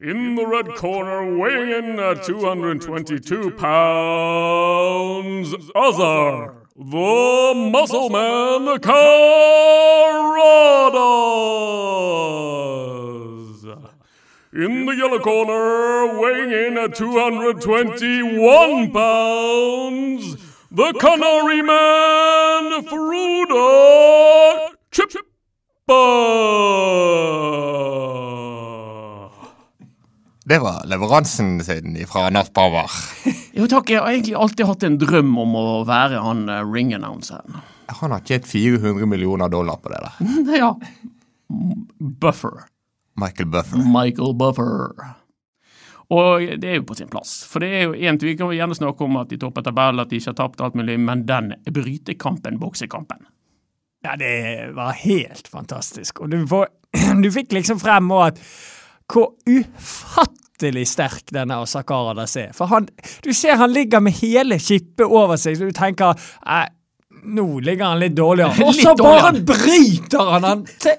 In the red corner, weighing in at 222 pounds, Azar, the muscle man, Caradas. In the yellow corner, weighing in at 221 pounds, the Canary man, Fruda Chippa. Det var leveransen sin fra Natt Bauer. Jo takk, jeg har egentlig alltid hatt en drøm om å være han uh, ring announceren. Han har tjent 400 millioner dollar på det der. ja. Buffer. Michael Buffer. Michael Buffer. Og det er jo på sin plass. For det er jo en, Vi kan gjerne snakke om at de topper tabellen, at de ikke har tapt alt mulig, men den brytekampen, boksekampen Ja, det var helt fantastisk. Og du, får, du fikk liksom frem òg at hvor ufattelig sterk denne Asakaradas er. For han, du ser han ligger med hele kippet over seg, så du tenker eh, nå ligger han litt dårlig an. Og så bare bryter han han til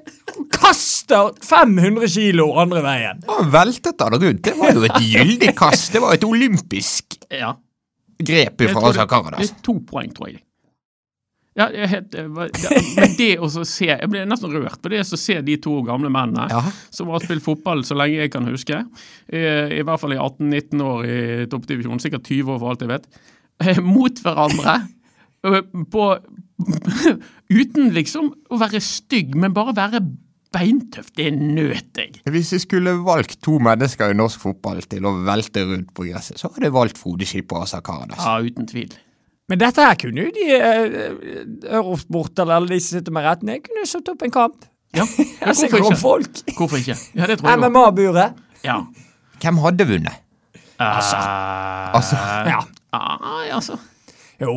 kaster 500 kilo andre veien. Han veltet han rundt. Det var jo et gyldig kast. Det var et olympisk ja. grep fra er to poeng, tror jeg. Ja, helt, men det å se Jeg ble nesten rørt på det å se de to gamle mennene ja. som har spilt fotball så lenge jeg kan huske, i hvert fall i 18-19 år i toppdivisjonen. sikkert 20 år for alt jeg vet, eh, mot hverandre på Uten liksom å være stygg, men bare være beintøff. Det nøt jeg. Hvis jeg skulle valgt to mennesker i norsk fotball til å velte rundt på gresset, så hadde jeg valgt Frode Skipper og Sakaradas. Ja, uten tvil. Men dette her kunne jo de Eurosport eller de som sitter med rettene, kunne jo satt opp en kamp. Ja, ja hvorfor ikke? Folk. Hvorfor ikke? Ja, det tror jeg MMA-buret. Ja. Hvem hadde vunnet? Altså. altså. Ja. Ah, altså. Jo.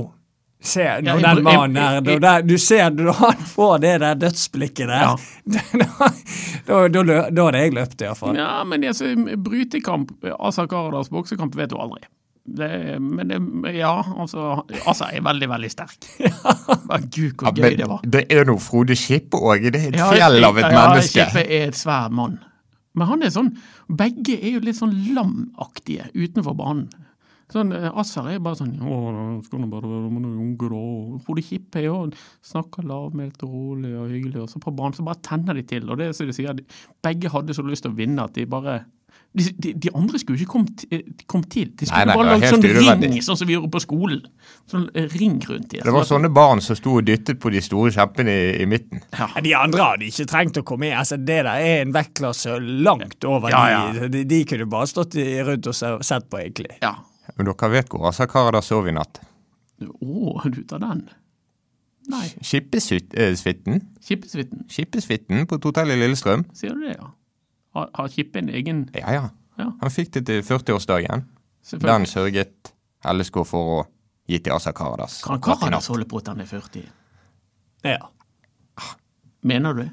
Se, når ja, den mannen her du, Du ser når han får det der dødsblikket der, ja. da, da, da, da hadde jeg løpt, iallfall. Ja, men altså, brytekamp, Asa Karadas boksekamp, vet du aldri. Det, men det, ja, altså Altså, jeg er veldig, veldig sterk. Men gud, hvor ja, gøy det var. Det er noe Frode Skippe òg. Det er et ja, fjell av et ja, menneske. Ja, Skippe er et svær mann. Men han er sånn Begge er jo litt sånn lamaktige utenfor banen. Sånn, eh, Asser er bare sånn å, skal nå bare være med noen grå. Frode Kippe er jo snakker lavmælt og rolig og hyggelig, og så på banen så bare tenner de til. Og det er så de sier, begge hadde så lyst til å vinne at de bare de, de, de, andre skulle ikke komme til, kom til. De skulle nei, nei, bare lage sånn ring, sånn som vi gjorde på skolen. Sånn eh, ring rundt dem. Det var sånne barn som sto og dyttet på de store kjempene i, i midten. Ja. De andre hadde ikke trengt å komme i. Altså, det der er en vektklasse langt over ja, ja. de. De, kunne bare stått rundt og sett på, egentlig. Ja. Men dere vet hvor Asa Karadas sov i natt? Å, oh, du tar den? Nei. Skippesvitten. Skippesvitten. Skippesvitten på et hotell i Lillestrøm. Sier du det, ja? Har, har Kippe en egen Ja, ja. ja. Han fikk det til 40-årsdagen. Den sørget LSK for å gi til Asa Karadas. Kan Karadas holde på til han er 40? Ja. Mener du?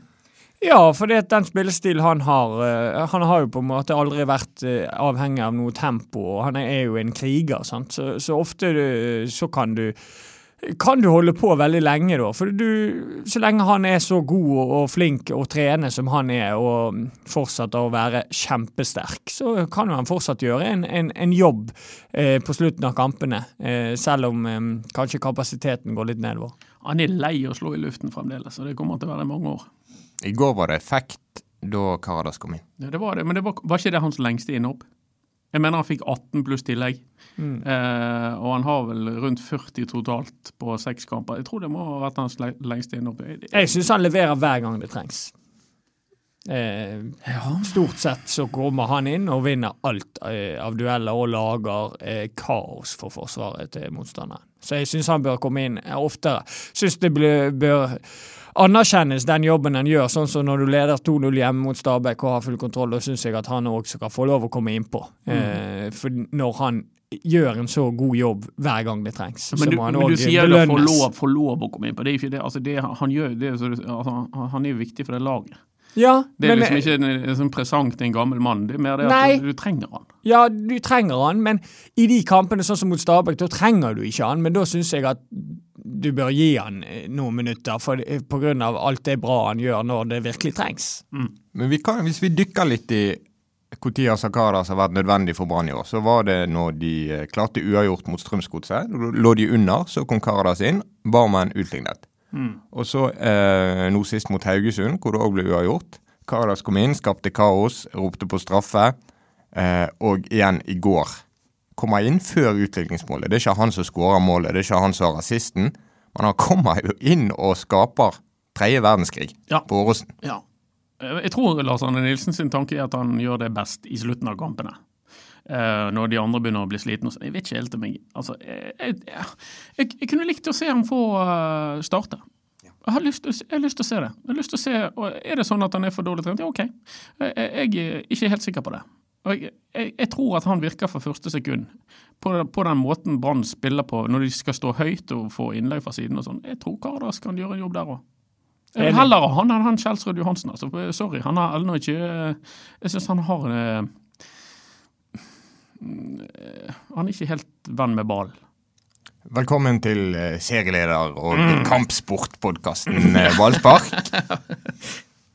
Ja, for det den spillestilen han har uh, Han har jo på en måte aldri vært uh, avhengig av noe tempo, og han er jo en kriger, sant. Så, så ofte så kan du kan du holde på veldig lenge, da. For du, så lenge han er så god og, og flink og trener som han er, og fortsetter å være kjempesterk, så kan han fortsatt gjøre en, en, en jobb eh, på slutten av kampene. Eh, selv om eh, kanskje kapasiteten går litt nedover. Han er lei å slå i luften fremdeles, og det kommer til å være i mange år. I går var det effekt da Karadas kom inn. Ja, det var det, men det var, var ikke det hans lengste innhopp? Jeg mener han fikk 18 pluss tillegg. Mm. Eh, og han har vel rundt 40 totalt på seks kamper. Jeg tror det må ha vært hans lengste innopp. Jeg syns han leverer hver gang det trengs. Eh, Stort sett så kommer han inn og vinner alt eh, av dueller og lager eh, kaos for forsvaret til motstanderen. Så jeg syns han bør komme inn eh, oftere. Syns det bør anerkjennes den jobben han gjør, sånn som når du leder 2-0 hjemme mot Stabæk og har full kontroll. Da syns jeg at han også skal få lov å komme innpå. Eh, for når han gjør en så god jobb hver gang det trengs, så Men du, men du sier får belønnes. lov, få lov å komme inn på. Det er ikke det, altså det han gjør, det så, altså, han- er jo viktig for det laget. Ja, Det er men- liksom ikke en, en sånn presang til en gammel mann. Det er mer det Nei. at du, du trenger han. Ja, du trenger han, men i de kampene sånn som mot Stabæk, da trenger du ikke han. Men da syns jeg at du bør gi han eh, noen minutter, for, på grunn av alt det bra han gjør når det virkelig trengs. Men vi kan, hvis vi dykker litt i når Sakaras har vært nødvendig for Brann i år, så var det når de eh, klarte uavgjort mot Strømsgodset. Da Lå de under, så kom Karadas inn. Barmen utlignet. Og så eh, nå sist mot Haugesund, hvor det òg ble uavgjort. Karadas kom inn, skapte kaos, ropte på straffe. Eh, og igjen i går kommer inn før utligningsmålet. Det er ikke han som skårer målet, det er ikke han som har assisten. Men han kommer jo inn og skaper tredje verdenskrig Ja. på Åråsen. Ja. Eh, Jeg tror Lars Arne Nilsen sin tanke er at han gjør det best i slutten av kampene. Uh, når de andre begynner å bli slitne. Jeg vet ikke helt om jeg altså, jeg, jeg, jeg, jeg kunne likt å se ham få uh, starte. Jeg har, lyst, jeg har lyst til å se det. Jeg har lyst til å se, og Er det sånn at han er for dårlig trent? Ja, OK. Jeg, jeg er ikke helt sikker på det. Og jeg, jeg, jeg tror at han virker fra første sekund. På, på den måten Brann spiller på når de skal stå høyt og få innlegg fra siden. og sånn. Jeg tror Kardas kan gjøre en jobb der òg. Jeg vil heller ha han enn han Kjelsrud Johansen. Altså. Sorry, han har ennå ikke Jeg syns han har eh, Han er ikke helt venn med ballen. Velkommen til eh, serieleder og kampsportpodkasten eh, Ballspark.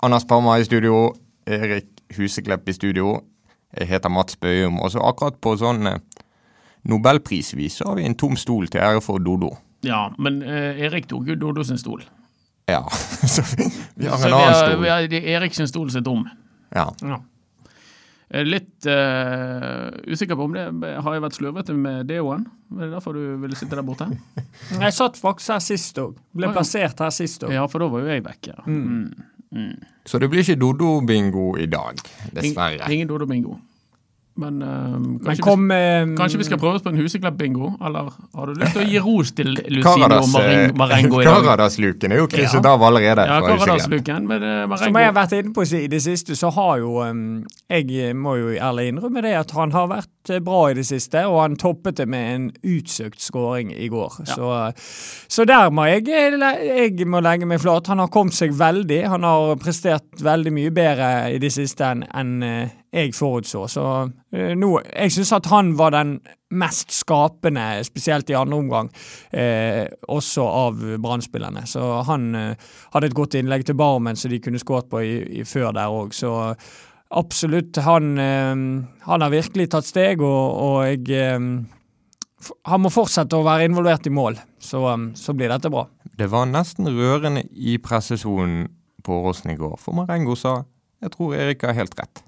Anders Parma i studio, Erik Huseklepp i studio. Jeg heter Mats Bøyum. Og så akkurat på sånn eh, nobelprisvis så har vi en tom stol til ære for Dodo. Ja, men eh, Erik tok jo Dodo sin stol. Ja, så vi, vi har Så en annen har, stol. vi har det er Erik sin stol er tom. Ja. Jeg er litt uh, usikker på om det Har jeg vært slurvete med deoen? Er det derfor du ville sitte der borte? Jeg satt faktisk her sist òg. Ble ja. plassert her sist òg. Ja, for da var jo jeg vekke. Mm. Så det blir ikke Dodo-bingo i dag, dessverre. Ingen Dodo-bingo. Men, Men kanskje, kom vi, eh, kanskje vi skal prøve oss på en Huseklepp-bingo? Eller har du lyst til å gi ros til Lucino Marengo, eh, Marengo i dag? Karadas-luken er jo krysset Ja. av allerede. Ja, Karadas-luken med Men eh, Som jeg har vært inne på i det siste, så har jo um, Jeg må jo ærlig innrømme det at han har vært bra i det siste, og han toppet det med en utsøkt skåring i går. Så, så der må jeg, jeg må legge meg flat. Han har kommet seg veldig. Han har prestert veldig mye bedre i det siste enn enn, jeg forutså. Så eh, nå Jeg syns at han var den mest skapende, spesielt i andre omgang, eh, også av Brann-spillerne. Så han eh, hadde et godt innlegg til Barmen som de kunne skåret på i, i før der òg. Så absolutt, han, eh, han har virkelig tatt steg, og, og jeg eh, Han må fortsette å være involvert i mål, så, eh, så blir dette bra. Det var nesten rørende i pressesonen på Åråsen i går, for Marengo sa jeg tror Erik har helt rett.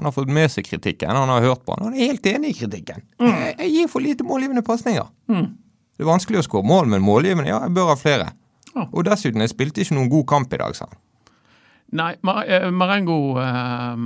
Han har fått med seg kritikken, han har hørt på den, og han er helt enig i kritikken. Jeg, jeg gir for lite målgivende pasninger. Det er vanskelig å skåre mål, men målgivende, ja, jeg bør ha flere. Ja. Og dessuten, jeg spilte ikke noen god kamp i dag, sa han. Nei, eh, Marengo eh,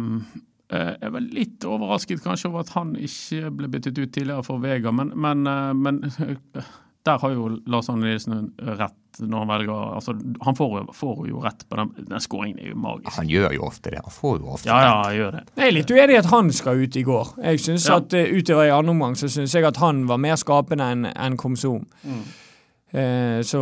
eh, Jeg var litt overrasket kanskje over at han ikke ble byttet ut tidligere for Vega, men, men, eh, men der har jo Lars Arne Nilsen rett når han velger altså, Han får, får jo rett på den, den skåringen, er jo magisk. Han gjør jo ofte det. Han får jo ofte Ja, det. ja, jeg gjør det. Jeg er litt uenig i at han skal ut i går. Jeg synes Ja. at uh, Utover i andre omgang så syns jeg at han var mer skapende enn en Komsom. Eh, så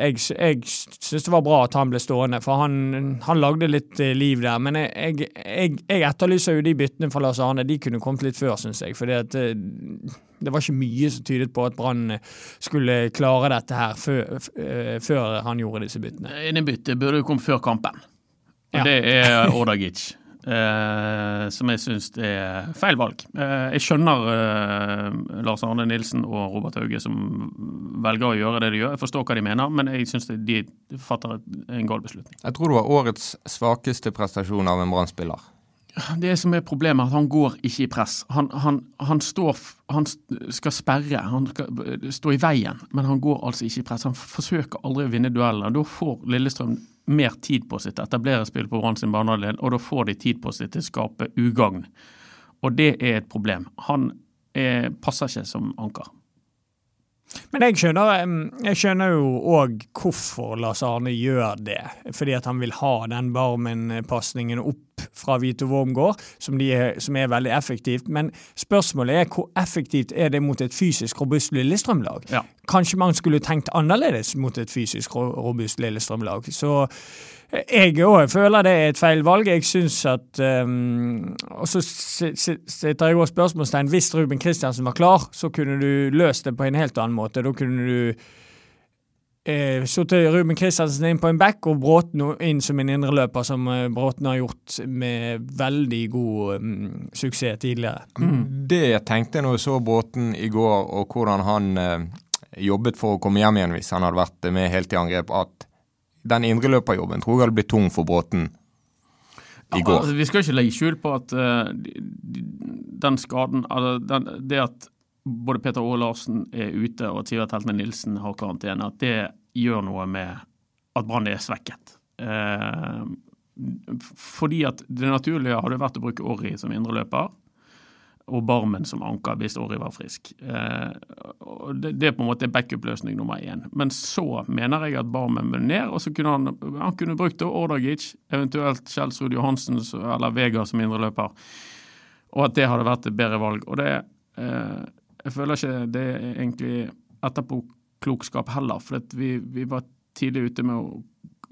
jeg, s- jeg syns det var bra at han ble stående, for han, han lagde litt eh, liv der. Men jeg, jeg, jeg, jeg etterlyser jo de byttene fra Lars Arne. De kunne kommet litt før, syns jeg. For det, var ikke mye som tydet på at Brann skulle klare dette her før, eh, før han gjorde disse byttene. Innebytte burde jo komme før kampen. Og Ja. det er Ordagic. Eh, som jeg syns er feil valg. Eh, jeg skjønner eh, Lars Arne Nilsen og Robert Hauge som velger å gjøre det de gjør. Jeg forstår hva de mener, men jeg syns de fatter en gal beslutning. Jeg tror det var årets svakeste prestasjon av en Brann-spiller. Det som er problemet, er at han går ikke i press. Han, han, han, står, han skal sperre, han skal eh, stå i veien, men han går altså ikke i press. Han forsøker aldri å vinne duellene. Da får Lillestrøm mer tid på sitt etablere spill på Brann sin banehalvdel, og da får de tid på sitt til å skape ugagn. Og det er et problem. Han er, passer ikke som anker. Men jeg skjønner, jeg skjønner jo òg hvorfor Lars Arne gjør det. Fordi at han vil ha den Barmen-pasningen opp fra Vito Wormgård, som, er, som er veldig effektivt. Men spørsmålet er hvor effektivt er det mot et fysisk robust Lillestrøm-lag? Ja. Kanskje man skulle tenkt annerledes mot et fysisk robust Lillestrøm-lag. Så jeg òg føler det er et feil valg. Jeg syns at um, Og så setter jeg òg spørsmålstegn. Hvis Ruben Kristiansen var klar, så kunne du løst det på en helt annen måte. Da kunne du eh, til Ruben Kristiansen inn på en back og Bråten inn som en indreløper, som eh, Bråten har gjort med veldig god mm, suksess tidligere. Det jeg tenkte når jeg så Bråten i går, og hvordan han eh, jobbet for å komme hjem igjen hvis han hadde vært med helt i angrep, at den indreløperjobben tror jeg hadde blitt tung for Bråten i Ja, går. altså, vi skal ikke legge skjul på at eh, de- den skaden altså, den, Det at både Peter Aare Larsen er ute og Sivert Heltene Nilsen har karantene, at det gjør noe med at Brann er svekket. Eh, fordi at det naturlige hadde vært å bruke Orri som indreløper og Barmen som anker hvis Orri var frisk. Eh, det, det er på en måte backup-løsning nummer én. Men så mener jeg at Barmen bør ned, og så kunne han, han kunne brukt da Ordagic, eventuelt Kjelsrud Johansen eller Vega som indreløper, og at det hadde vært et bedre valg. Og det eh, Jeg føler ikke det er egentlig etterpåklokskap heller, for at vi, vi var tidlig ute med å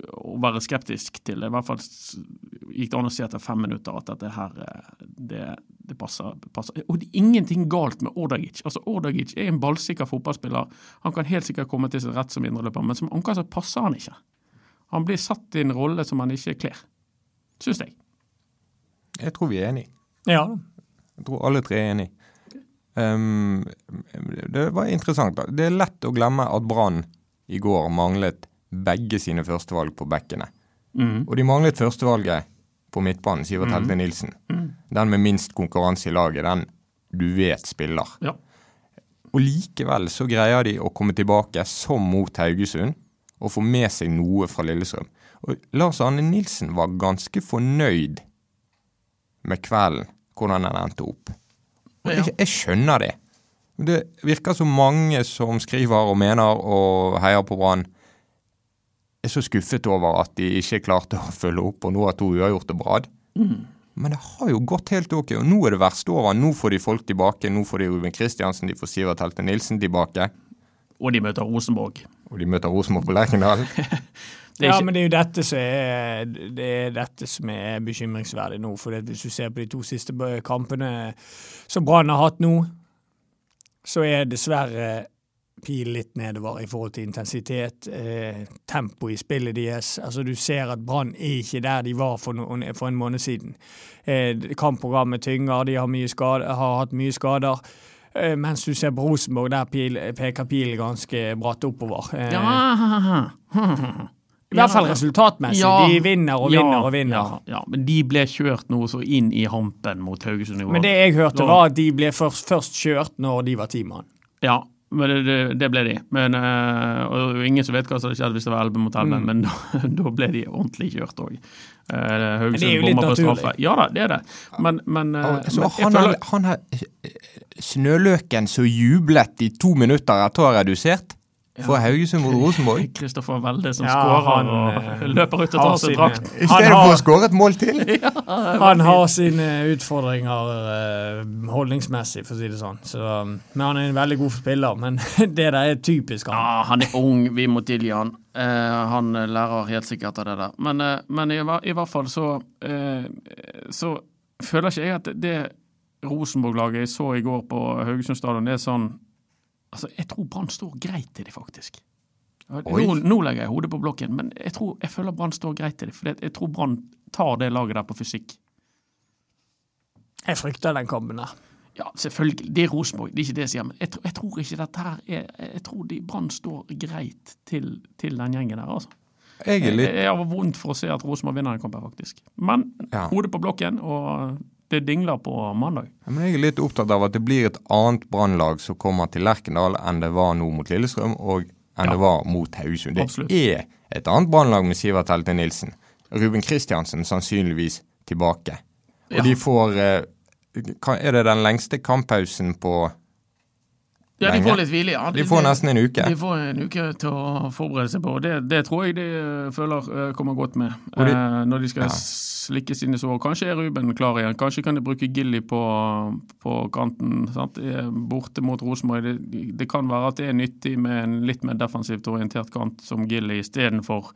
å være skeptisk til det. I hvert fall gikk det an å si etter fem minutter at dette her, eh, det, det passer, passer. Og det er ingenting galt med Ordagic. Altså, Ordagic er en ballsikker fotballspiller. Han kan helt sikkert komme til sin rett som indreløper, men som anker så passer han ikke. Han blir satt i en rolle som han ikke kler. Syns jeg. Jeg tror vi er enige. Ja, Jeg tror alle tre er enige. Ehm, det var interessant. da. Det er lett å glemme at Brann i går manglet begge sine førstevalg på bekkene. Og de manglet førstevalget på midtbanen, Sivert Helte Nilsen. Den med minst konkurranse i laget, den du vet spiller. Ja. Og likevel så greier de å komme tilbake, som mot Haugesund, og få med seg noe fra Lillestrøm. Og Lars Arne Nilsen var ganske fornøyd med kvelden, hvordan den endte opp. Jeg, jeg skjønner det. Det virker som mange som skriver og mener og heier på Brann, er så skuffet over at de ikke klarte å følge opp, og nå har to uavgjorte på rad. Men det har jo gått helt ok, og nå er det verste over. Nå får de folk tilbake. Nå får de Ruben Kristiansen, de får Sivert Helte Nilsen tilbake. Og de møter Rosenborg. Og de møter Rosenborg på Lerkendal. Ja, ikke- men det er jo dette som er, det er, dette som er bekymringsverdig nå. For hvis du ser på de to siste kampene som Brann har hatt nå, så er dessverre pil litt nedover i forhold til intensitet, eh, tempo i spillet deres. Altså Du ser at Brann er ikke der de var for, noen, for en måned siden. Eh, kampprogrammet tynger, de har, skade, har hatt mye skader. Eh, mens du ser på Rosenborg, der pil, peker pilen ganske bratt oppover. Eh, Ja. I hvert fall resultatmessig. Ja. De vinner og vinner Ja, og vinner. Ja, ja, men de ble kjørt noe så inn i hampen mot Haugesund i går. Men det jeg hørte, var at de ble først, først kjørt når de var ti mann. Ja, men det, det, det ble de. Men, øh, og det er jo ingen som vet hva som hadde skjedd hvis det var 11 mot 11, Mm. men da, da ble de ordentlig kjørt òg. Uh, er Haugesund bomma på straffe. Ja da, det er det. Men, men, eh, Så men han, føler er, han er snøløken som jublet i to minutter etter å ha redusert fra Haugesund mot Rosenborg. Kristoffer Welde som Ja, skårer han, og eh, løper ut og tar seg drakt. I stedet for å skåre et mål til. Han har sine utfordringer eh, holdningsmessig, for å si det sånn. Så, um, men han er en veldig god spiller. Men det der er typisk han. Ja, han er ung, vi må tilgi han. Uh, han lærer helt sikkert av det der. Men, uh, men i, i hvert fall så, uh, så føler ikke jeg at det Rosenborg-laget jeg så i går på Haugesund stadion, det er sånn Altså, jeg tror Brann står greit til de faktisk. Nå, nå legger jeg hodet på blokken, men jeg, tror, jeg føler Brann står greit til de, for jeg tror Brann tar det laget der på fysikk. Jeg frykter den kampen der. Ja, selvfølgelig. Det er Rosenborg, det er ikke det jeg sier. Men jeg, tror- jeg tror ikke dette her er Jeg tror de Brann står greit til, til den gjengen der, altså. Jeg er litt Jeg har vondt for å se at Rosenborg vinner den kampen, faktisk. Men Ja. hodet på blokken, og det dingler på mandag. Men jeg er litt opptatt av at det blir et annet brannlag som kommer til Lerkendal enn det var nå mot Lillestrøm og enn Ja. det var mot Haugesund. Det Absolutt. er Et annet brannlag med Sivert Helte Nilsen. Ruben Kristiansen sannsynligvis tilbake. Og Ja. de får eh, Er det den lengste kamppausen på Ja, de får litt hvile, ja. De får nesten en uke. De får en uke til å forberede seg på. Det, det tror jeg de eh, føler eh, kommer godt med de- eh, når de skal Ja. slikke sine sår. Kanskje er Ruben klar igjen. Kanskje kan de bruke Gilly på, på kanten. Sant? Eh, Borte mot Rosenborg. Det, det kan være at det er nyttig med en litt mer defensivt orientert kant som Gilly istedenfor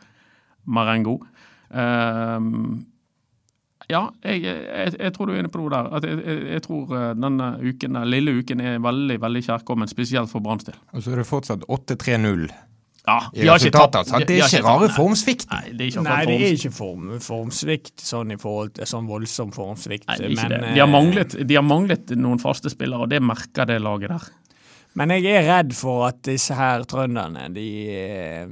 Marengo. Um, ja, jeg, jeg, jeg tror du er inne på noe der. At jeg, jeg, jeg tror eh, denne uken, den lille uken er veldig veldig kjærkommen, spesielt for Branns del. Og så er det fortsatt 8-3-0 Ja, i resultatet. Altså. Det er ikke rare formsvikt. Nei, det er ikke Nei, det er ikke form, formsvikt sånn i forhold til sånn voldsom formsvikt. Nei, men, det. De har, eh, manglet, de har manglet noen faste spillere, og det merker det laget der. Men jeg er redd for at disse her trønderne, de, eh,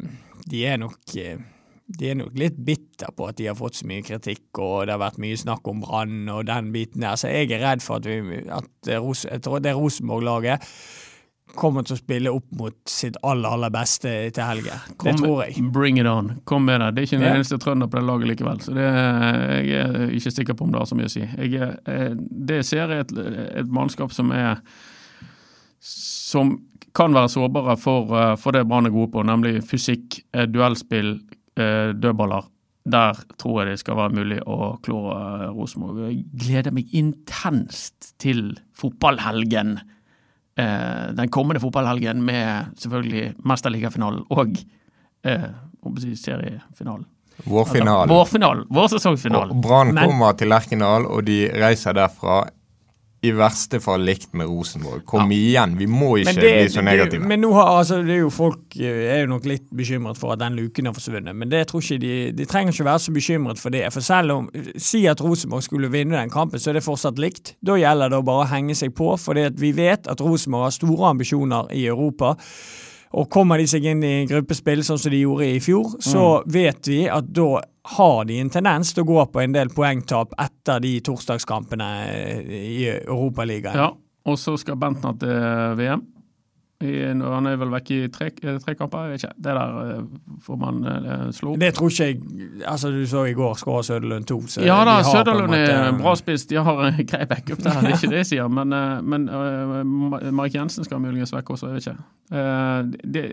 de er nok eh, de er nok litt bitter på at de har fått så mye kritikk, og det har vært mye snakk om Brann og den biten der. Så jeg er redd for at, vi, at det Ros- det Rosenborg-laget kommer til å spille opp mot sitt aller, aller beste til helga. Det tror jeg. Bring it on. Kom med det. Det er ikke den yeah. eneste trønder på det laget likevel, så det, jeg er ikke sikker på om det har så mye å si. Jeg, er- eh, det ser jeg et, et mannskap som er som kan være sårbare for, eh, for det Brann er gode på, nemlig fysikk, eh, duellspill, dødballer. Der tror jeg det skal være mulig å klå eh, Rosenborg. Jeg gleder meg intenst til fotballhelgen. Eh, den kommende fotballhelgen med selvfølgelig mesterligafinalen og eh, seriefinalen. Vårfinalen. Vårfinalen. Vårsesongfinalen. Og Brann kommer til Lerkendal, og de reiser derfra i verste fall likt med Rosenborg. Kom igjen, vi må ikke det, bli så det- negative. men nå har, altså, det er jo folk eh, er jo nok litt bekymret for at den luken har forsvunnet. Men det tror ikke de, de trenger ikke være så bekymret for det. For selv om Si at Rosenborg skulle vinne den kampen, så er det fortsatt likt. Da gjelder det å bare henge seg på, for vi vet at Rosenborg har store ambisjoner i Europa. Og kommer de seg inn i gruppespill sånn som de gjorde i fjor, så vet vi at da har de en tendens til å gå på en del poengtap etter de torsdagskampene i Europaligaen. Ja, og så skal Bentner til VM. Han er vel vekk i tre, eh, tre kamper, jeg vet ikke. Det der eh, får man eh, slå opp. Det tror ikke jeg Altså, du så i går skåra Søderlund 2. Så Ja da, Søderlund er bra spiss. De har en grei backup der, det er ikke det jeg sier. Men, men Marek Jensen skal muligens vekk også, jeg vet ikke. Det,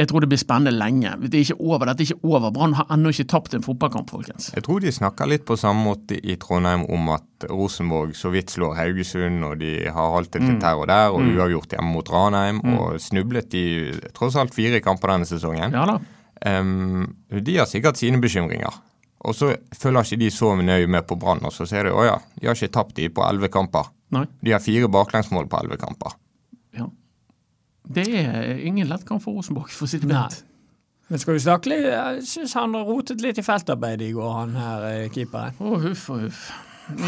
jeg tror det blir spennende lenge. Det er ikke over, Dette er ikke over. Brann har ennå ikke tapt en fotballkamp, folkens. Jeg tror de snakker litt på samme måte i Trondheim om at Rosenborg så vidt slår Haugesund, og de har haltet litt her og der, og uavgjort hjemme mot Ranheim, og snublet i tross alt fire kamper denne sesongen. Ja da. Um, de har sikkert sine bekymringer. Og så følger ikke de så nøye med på Brann, og så ser de å ja, de har ikke tapt de på elleve kamper. Nei. De har fire baklengsmål på elleve kamper. Det er ingen lett kamp for Rosenborg, for å si det pent. Men skal vi snakke litt Jeg syns han har rotet litt i feltarbeidet i går, han her eh, keeperen. Å, huff og huff.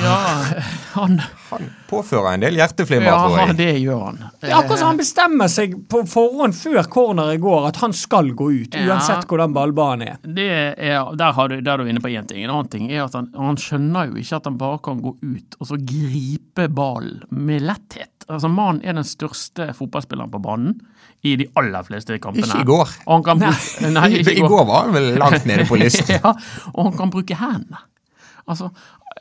Ja, han Han påfører en del hjerteflimmer, Ja, tror jeg. det gjør han. Det er akkurat som han bestemmer seg på forhånd før corneret går at han skal gå ut, Ja. uansett hvordan ballbanen er. Det er, der, har du, der er du inne på én ting. En annen ting er at han, han skjønner jo ikke at han bare kan gå ut og så gripe ballen med letthet. Altså, Mannen er den største fotballspilleren på banen i de aller fleste kampene. Ikke i går. Og han kan bruke, nei, ikke I går var han vel langt nede på listen. ja, og han kan bruke hendene. Altså,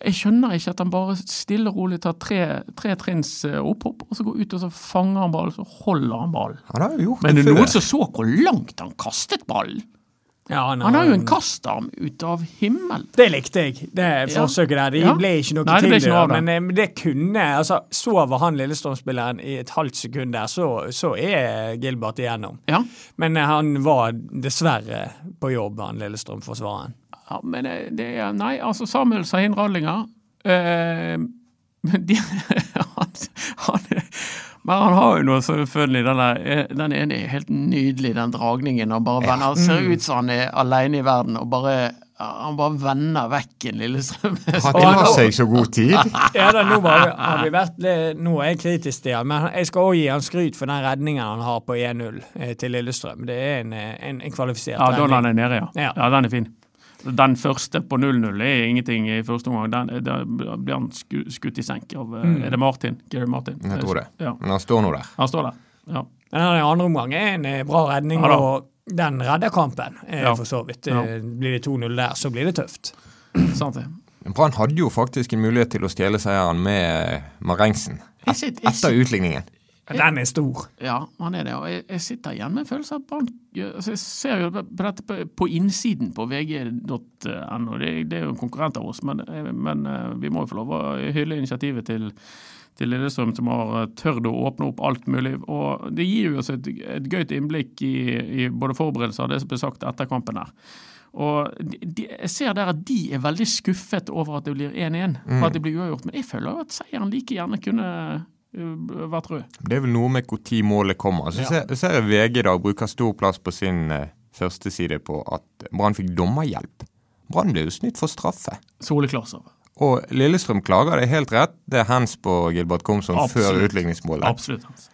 jeg skjønner ikke at han bare stille og rolig tar tre, tre trinns eh, opphopp, og så går ut og så fanger han ballen, så holder han ballen. Han har jo gjort Men det er noen som så hvor langt han kastet ballen. Ja, han, Han har jo en kastarm ut av himmelen. Det likte jeg, det forsøket der. Det Ja. ble ikke noe Nei, til ble det, ikke noe det. men eh, det kunne altså, Sover han Lillestrøm-spilleren i et halvt sekund der, så, så er Gilbert igjennom. Ja, Men eh, han var dessverre på jobb, han Lillestrøm-forsvareren. Ja men det er Nei, altså Samuel sa inn Radlinger. Eh, men de, han, han, men han har jo noe selvfølgelig den der eh, Den ene er helt nydelig, den dragningen. Han bare vender, Han ser ut som han er alene i verden og bare han bare vender vekk en Lillestrøm. Han tar seg så god tid. Ja, da, nå, har har vi vært, nå er jeg kritisk til han, men jeg skal også gi han skryt for den redningen han har på 1-0 eh, til Lillestrøm. Det er en, eh, en, en kvalifisert Ja, da redning. er nede, ja. Ja. ja. Den er fin. Den første på 0-0 er ingenting i første omgang. Den, da blir han sku, skutt i senk av mm. Er det Martin? Gary Martin? Jeg tror det. Ja, Men han står nå der. Han står der. Ja. Men den i andre omgang er en eh, bra redning, Ja og Den redder kampen, eh, Ja. for så vidt. Ja. Eh, Blir det 2-0 der, så blir det tøft. Sant det? Brann hadde jo faktisk en mulighet til å stjele seieren med eh, Marengsen Et, etter utligningen. Den er stor. Ja, han er det. Og jeg, jeg sitter igjen med en følelse av Brann altså Jeg ser jo på dette på, på innsiden på vg.no. Det, det er jo en konkurrent av oss, men, men eh, vi må jo få lov å hylle initiativet til, til Lillestrøm, som har eh, tørt å åpne opp alt mulig. Og det gir jo oss et, et gøyt innblikk i, i både forberedelser og det som ble sagt etter kampen her. Og de, jeg ser der at de er veldig skuffet over at det blir 1-1, og at det blir uavgjort. Men jeg føler jo at seieren like gjerne kunne eh, tror du? Det er vel noe med når målet kommer. Så ser, ser jeg VG da bruker stor plass på sin eh, første side på at Brann fikk dommerhjelp. Brann ble jo snytt for straffe. Soleklar, sa. Og Lillestrøm klager det er helt rett. Det er hands på Gilbert Komson før Absolutt. utligningsmålet. Absolutt. Hans.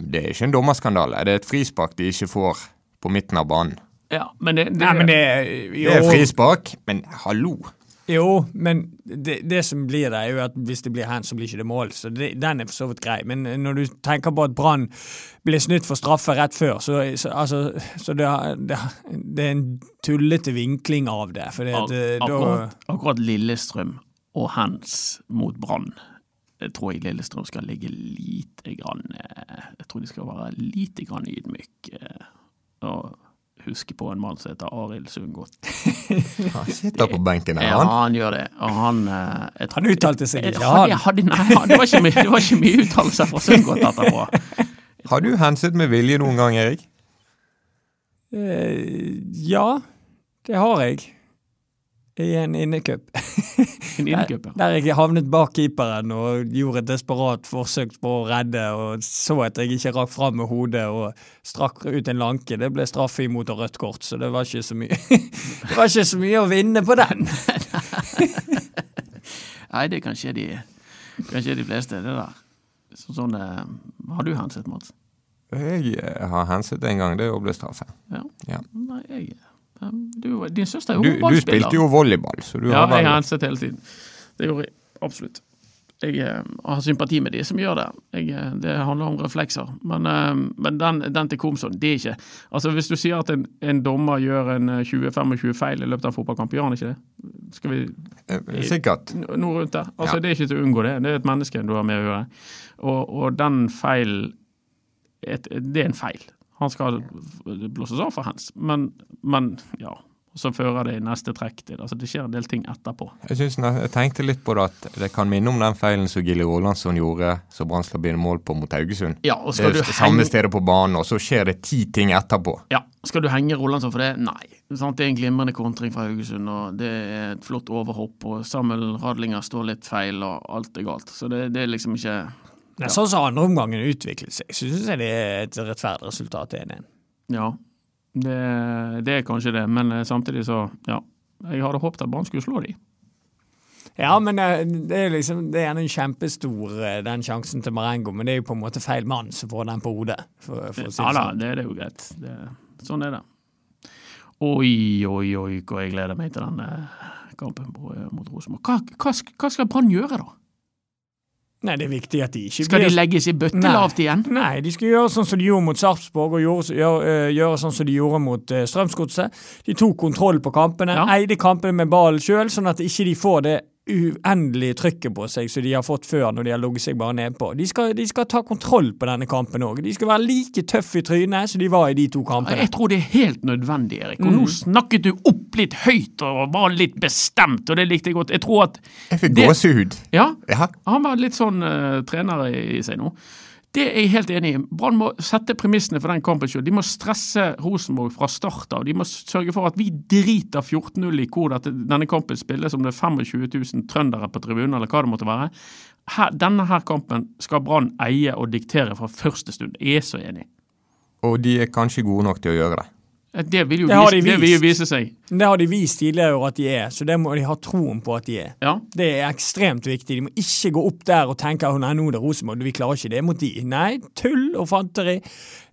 Det er ikke en dommerskandale. Det er et frispark de ikke får på midten av banen. Ja, men det, det, Nei, men det Det er frispark, men hallo. Jo, men det, det som blir det, er jo at hvis det blir hands, så blir ikke det mål. Så det, den er for så vidt grei. Men når du tenker på at Brann ble snytt for straffe rett før, så, så, altså, så det, det, er en tullete vinkling av det. For det, det, da akkurat, akkurat Lillestrøm og hands mot Brann jeg tror jeg Lillestrøm skal ligge lite grann eh, Jeg tror de skal være lite grann ydmyk eh, og huske på en mann som heter Arild Sundgodt. Han sitter på benken her, Ja, han. han gjør det. Og han eh, jeg Han uttalte seg ikke, han. hadde, nei, det var ikke mye, det var ikke mye uttalelser fra Sundgodt etterpå. Har du henset med vilje noen gang, Erik? eh, Ja, det har jeg. I en innecup. Ja. Der jeg havnet bak keeperen og gjorde et desperat forsøk på å redde, og så at jeg ikke rakk fram med hodet og strakk ut en lanke. Det ble straffe imot og rødt kort, så det var ikke så mye Det var ikke så mye å vinne på den. Nei, det kan skje de, kan skje de fleste, det der. Så, sånn, eh, har du henset, Mats? Jeg eh, har henset en gang. Det er å bli straffe. Ja. Ja. Nei, jeg du, Din søster er jo ballspiller. du spilte jo volleyball, så du Ja, har jeg har henset hele tiden. Det gjorde jeg absolutt. Jeg jeg har sympati med de som gjør det. Jeg, eh, det handler om reflekser. Men, eh, men den, den til Komsson, det er ikke Altså Hvis du sier at en, en dommer gjør en eh, 20-25 feil i løpet av en fotballkamp, gjør han ikke det? Skal vi Eh, Sikkert. noe rundt der. Altså, Ja. Det er ikke til å unngå det. Det er et menneske du har med å gjøre. Og, og den feilen Det er en feil. Han skal blåses av for hands, men, men ja. Og så fører det i neste trekk til altså Det skjer en del ting etterpå. Jeg, synes, jeg tenkte litt på det at det kan minne om den feilen som Gilly Rolandsson gjorde som Brann slapp inn mål på mot Haugesund. Ja, og Det skal er du henge... samme henge, stedet på banen, og så skjer det ti ting etterpå. ja, skal du henge Rolandsson for det? Nei. Sant? Det er en glimrende kontring fra Haugesund, og det er et flott overhopp, og Samuel Radlinger står litt feil, og alt er galt. Så det, det er liksom ikke ja. sånn som andreomgangen utviklet seg, så syns jeg det er et rettferdig resultat 1-1. Ja, det, det er kanskje det, men eh, samtidig så Ja. Jeg hadde håpet at Brann skulle slå dem. Ja, men eh, det er liksom Det er en kjempestor, eh, den sjansen til Marengo, men det er jo på en måte feil mann som får den på hodet. For, for Ja det da, sånn. det, det er jo greit. Det, sånn er det. Oi, oi, oi, hvor jeg gleder meg til den kampen mot Rosenborg. Hva, hva, hva skal Brann gjøre, da? Nei, det er viktig at de ikke Skal de legges i bøttelavt igjen? Nei, de skal gjøre sånn som de gjorde mot Sarpsborg, og gjøre, gjøre, eh, gjøre sånn som de gjorde mot uh, Strømsgodset. De tok kontroll på kampene, Ja. eide kampene med ballen sjøl, sånn at ikke de får det uendelige trykket på seg som de har fått før når de har ligget seg bare nedpå. De skal, de skal ta kontroll på denne kampen òg. De skal være like tøffe i trynet som de var i de to kampene. Jeg tror det er helt nødvendig, Erik. Og Mm. nå snakket du opp litt høyt og var litt bestemt, og det likte jeg godt. Jeg tror at Jeg fikk gåsehud. Ja, Ja. han var litt sånn uh, trener i, i seg nå. Det er jeg helt enig i. Brann må sette premissene for den kampen selv. De må stresse Rosenborg fra start av. De må sørge for at vi driter 14-0 i hvor dette, denne kampen spilles, om det er 25 000 trøndere på tribunen eller hva det måtte være. Her, denne her kampen skal Brann eie og diktere fra første stund. Jeg er så enig. Og de er kanskje gode nok til å gjøre det. Det vil jo, Det vise, de vil vise seg. Det har de vist tidligere år at de er, så det må de ha troen på at de er. Ja. Det er ekstremt viktig. De må ikke gå opp der og tenke at nå er det Rosenborg, vi klarer ikke det mot de. Nei, tull og fanteri.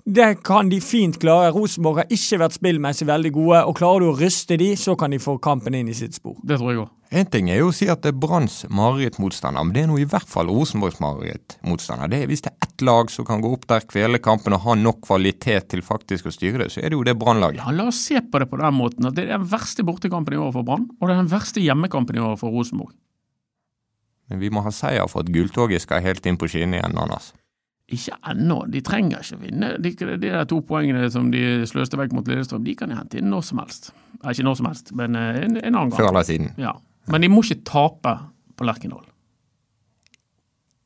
Det kan de fint klare. Rosenborg har ikke vært spillmessig veldig gode, og klarer du å ryste de, så kan de få kampen inn i sitt spor. Det tror jeg òg. En ting er jo å si at det er Branns marerittmotstander, men det er nå i hvert fall Rosenborgs marerittmotstander. Det er hvis det er ett ett lag som kan gå opp der, kvele kampen og ha nok kvalitet til faktisk å styre det, så er det jo det Brannlaget. Ja, La oss se på det på den måten at det er den verste bortekampen i år for Brann, og det er den verste hjemmekampen i år for Rosenborg. Men vi må ha seier for at gulltoget skal helt inn på skinnene igjen, Anders. Ikke ennå, de trenger ikke å vinne. De, de der to poengene som de sløste vekk mot Lillestrøm, de kan de hente inn når som helst. Eh, ikke når som helst, men eh, en, en annen gang. Før eller siden. Ja. Men de må ikke tape på Lerkendal.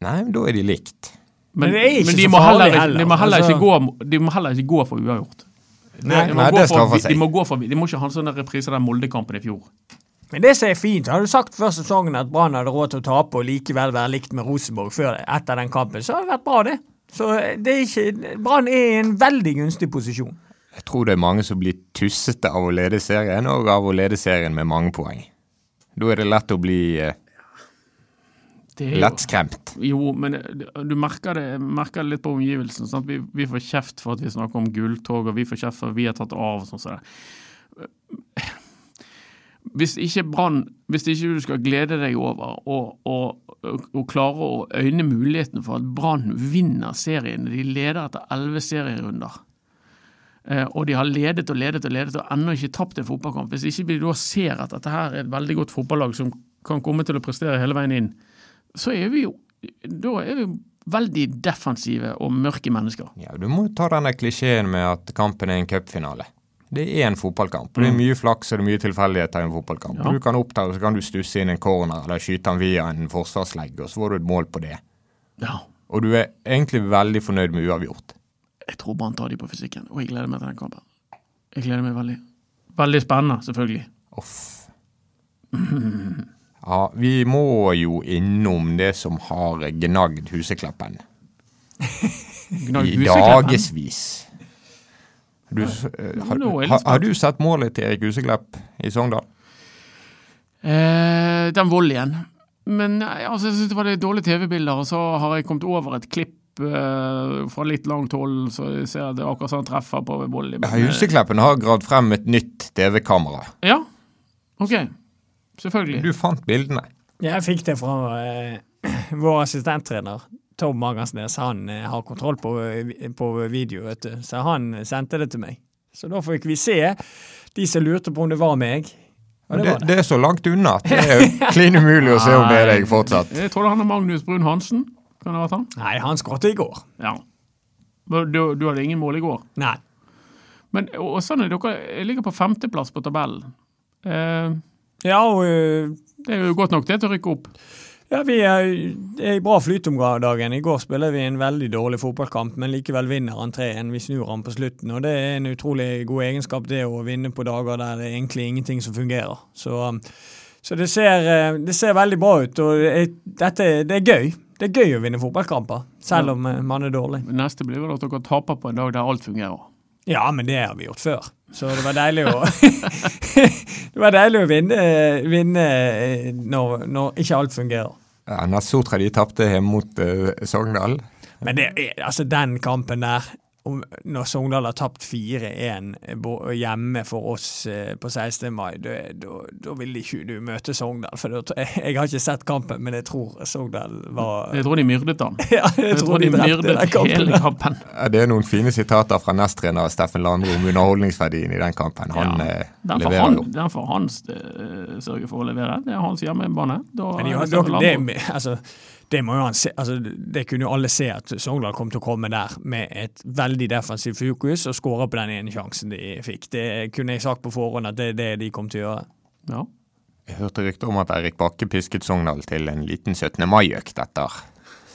Nei, men da er de likt. Men, Men det er ikke men de, så må farlig heller, heller, de, må heller altså. ikke gå, de må heller ikke gå for uavgjort. Nei, de, må nei, det straffer seg. de må gå for De må ikke ha en sånn reprise av den Molde-kampen i fjor. Men det som er fint, hadde du sagt før sesongen at Brann hadde råd til å tape og likevel være likt med Rosenborg før etter den kampen, så hadde det vært bra, det. Så det er ikke Brann er i en veldig gunstig posisjon. Jeg tror det er mange som blir tussete av å lede serien, og av å lede serien med mange poeng. Da er det lett å bli eh, Det jo- lettskremt. Jo, men du merker det, merker det litt på omgivelsene. Sant? Vi, vi får kjeft for at vi snakker om gulltog, og vi får kjeft for at vi har tatt av. og sånn det. Hvis ikke Brann Hvis ikke du skal glede deg over og, og, og, klare å øyne muligheten for at Brann vinner serien De leder etter elleve serierunder. Eh, og de har ledet og ledet og ledet og ennå ikke tapt en fotballkamp. Hvis ikke vi da ser at dette her er et veldig godt fotballag som kan komme til å prestere hele veien inn, så er vi jo da er vi veldig defensive og mørke mennesker. Ja, Du må ta denne klisjeen med at kampen er en cupfinale. Det er en fotballkamp. Det er mye flaks og det er mye tilfeldigheter i en fotballkamp. Ja. Du kan oppta, så kan du stusse inn en corner eller skyte den via en forsvarslegg, og så får du et mål på det. Ja. Og du er egentlig veldig fornøyd med uavgjort. Jeg tror Brann tar de på fysikken, og jeg gleder meg til den kampen. Jeg gleder meg veldig. Veldig spennende, selvfølgelig. Off. Ja, vi må jo innom det som har gnagd Husekleppen huseklappen? i dagevis. Du, eh, har, har, har du sett målet til Erik Huseklepp i Sogndal? Eh, den volleyen. Men altså, jeg synes det var litt dårlige TV-bilder, og så har jeg kommet over et klipp eh, fra litt langt hold, så jeg ser at det er akkurat sånn han treffer på volley. Ja, Husekleppen har gravd frem et nytt TV-kamera. eh, Ja, ok. Selvfølgelig. Du fant bildene. Jeg fikk det fra eh, vår assistenttrener. Tom Magersnes han eh, har kontroll på, eh, på video, vet du. så han sendte det til meg. Så da fikk vi se de som lurte på om det var meg. Det Det, var det. det er så langt unna at det er klin umulig å se om det er deg fortsatt. Jeg tror han er Magnus Brun Hansen. Kan det ha vært han? Nei, han skåret i går. Ja. Du, du hadde ingen mål i går. Nei. Men og sånn er dere ligger på femteplass på tabellen. Eh, Ja, og eh, det er jo godt nok det til å rykke opp. Ja, vi er, i bra flyt om dagen. I går spiller vi en veldig dårlig fotballkamp, men likevel vinner han 3-1. Vi snur han på slutten, og det er en utrolig god egenskap, det å vinne på dager der det er egentlig ingenting som fungerer. Så, um, så det, ser, eh, det ser veldig bra ut, og det dette, det er gøy. Det er gøy å vinne fotballkamper, selv om eh, man er dårlig. Neste blir vel at dere taper på en dag der alt fungerer. Ja, men det har vi gjort før. Så det var deilig å Det var deilig å vinne, vinne eh, når, når ikke alt fungerer. Ja, Nasotra de tapte hjemme mot uh, Sogndal. Men det altså den kampen der, når Sogndal har tapt 4-1 hjemme for oss eh, på 16. mai, da vil ikke du møte Sogndal. For det, jeg har ikke sett kampen, men jeg tror Sogndal var Jeg tror de myrdet ham. Ja, jeg, tror de de myrdet kampen. hele kampen. Det er noen fine sitater fra nesttrener Steffen Landro om underholdningsverdien i den kampen. Han Ja. eh, Den får leverer han, jo. den får han eh, sørge for å levere. Det er hans hjemmebane. Da Men de, er har- det Steffen det, Landro. det, altså, det, må jo han se, altså, det kunne jo alle se at Sogndal kom til å komme der med et veldig defensivt fokus og skåre på den ene sjansen de fikk. Det kunne jeg sagt på forhånd at det er det de kom til å gjøre. Ja. Jeg hørte rykter om at Eirik Bakke pisket Sogndal til en liten 17. mai-økt etter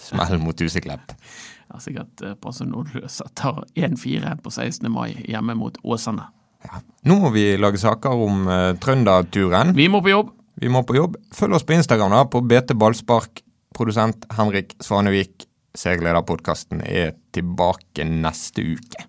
smellen mot Huseklepp. Det er sikkert eh, passe nådeløs etter 1-4 på 16. mai hjemme mot Åsane. Ja. Nå må vi lage saker om uh, Trønderturen. Vi må på jobb. Vi må på jobb. Følg oss på Instagram da, på BT Ballspark. Produsent Henrik Svanevik, seglederpodkasten, er tilbake neste uke.